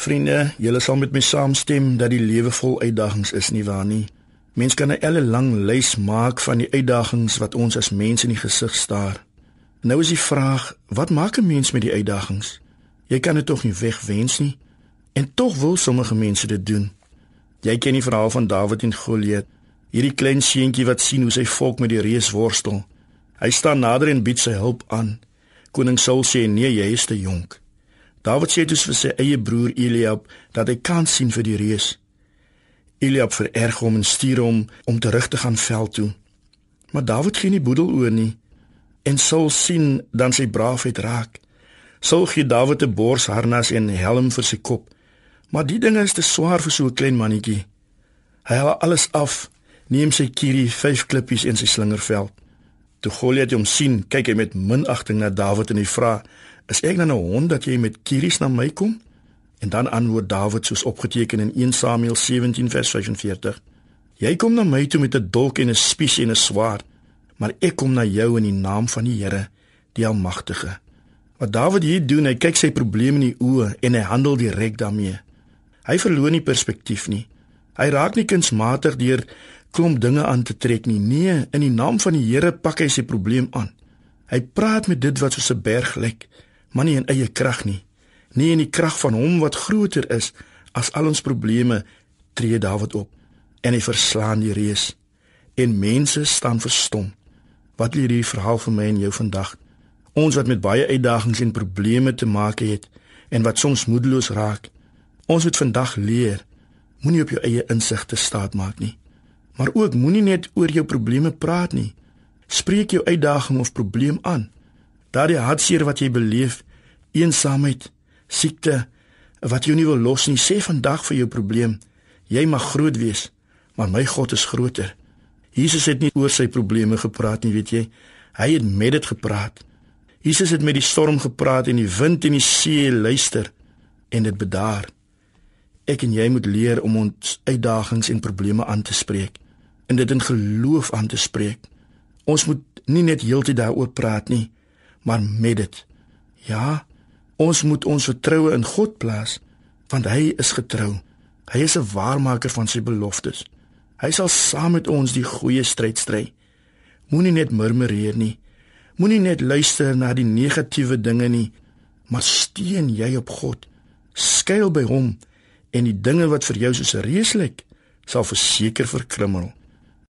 Vriende, julle sal met my saamstem dat die lewe vol uitdagings is nie waar nie. Mens kan 'n elle lang lys maak van die uitdagings wat ons as mense in die gesig staar. Nou is die vraag, wat maak 'n mens met die uitdagings? Jy kan dit tog nie wegwens nie. En tog wil sommige mense dit doen. Jy ken die verhaal van Dawid en Goliat. Hierdie klein seentjie wat sien hoe sy volk met die reus worstel. Hy staan nader en bied sy hulp aan. Koning Saul sê nee, jy is te jonk. Dawid sê dus vir sy eie broer Eliab dat hy kan sien vir die reus. Eliab vererg hom en stuur hom om terug te gaan veld toe. Maar Dawid gee nie boedel oor nie en Saul sien dan sy braafheid raak. Saul gee Dawid 'n borsharnas en helm vir sy kop. Maar die dinge is te swaar vir so 'n klein mannetjie. Hy haal alles af, neem sy kierie, vyf klippies en sy slingerveld. Toe Goliat hom sien, kyk hy met minagting na Dawid en hy vra: "Is ek dan 'n hond dat jy met kieries na my kom?" En dan antwoord Dawid soos opgeteken in 1 Samuel 17 vers 45: Jy kom na my toe met 'n dolk en 'n spies en 'n swaard, maar ek kom na jou in die naam van die Here, die Almagtige. Wat Dawid hier doen, hy kyk sy probleme in die oë en hy handel direk daarmee. Hy verloor nie perspektief nie. Hy raak nie kunsmatig deur klomp dinge aan te trek nie. Nee, in die naam van die Here pak hy sy probleem aan. Hy praat met dit wat soos 'n berg lyk, maar nie in eie krag nie. Nie in die krag van hom wat groter is as al ons probleme tree Dawid op en hy verslaan die reus. En mense staan verstom. Wat leer hierdie verhaal vir my en jou vandag? Ons wat met baie uitdagings en probleme te maak het en wat soms moedeloos raak ons moet vandag leer moenie op jou eie insigte staat maak nie maar ook moenie net oor jou probleme praat nie spreek jou uitdaging of probleem aan daardie hartseer wat jy beleef eensaamheid siekte wat jou nie wil los nie, sê vandag vir jou probleem, jy mag groot wees, maar my God is groter. Jesus het nie oor sy probleme gepraat nie, weet jy? Hy het met dit gepraat. Jesus het met die storm gepraat en die wind en die see luister en dit bedaar. Ek en jy moet leer om ons uitdagings en probleme aan te spreek en dit in geloof aan te spreek. Ons moet nie net heeltyd daaroor praat nie, maar met dit. Ja, Ons moet ons vertroue in God plaas want hy is getrou. Hy is 'n waarmaker van sy beloftes. Hy sal saam met ons die goeie stryd stry. Moenie net murmureer nie. Moenie net luister na die negatiewe dinge nie, maar steun jy op God. Skuil by hom en die dinge wat vir jou soos 'n reus lyk, sal verseker verkrummel.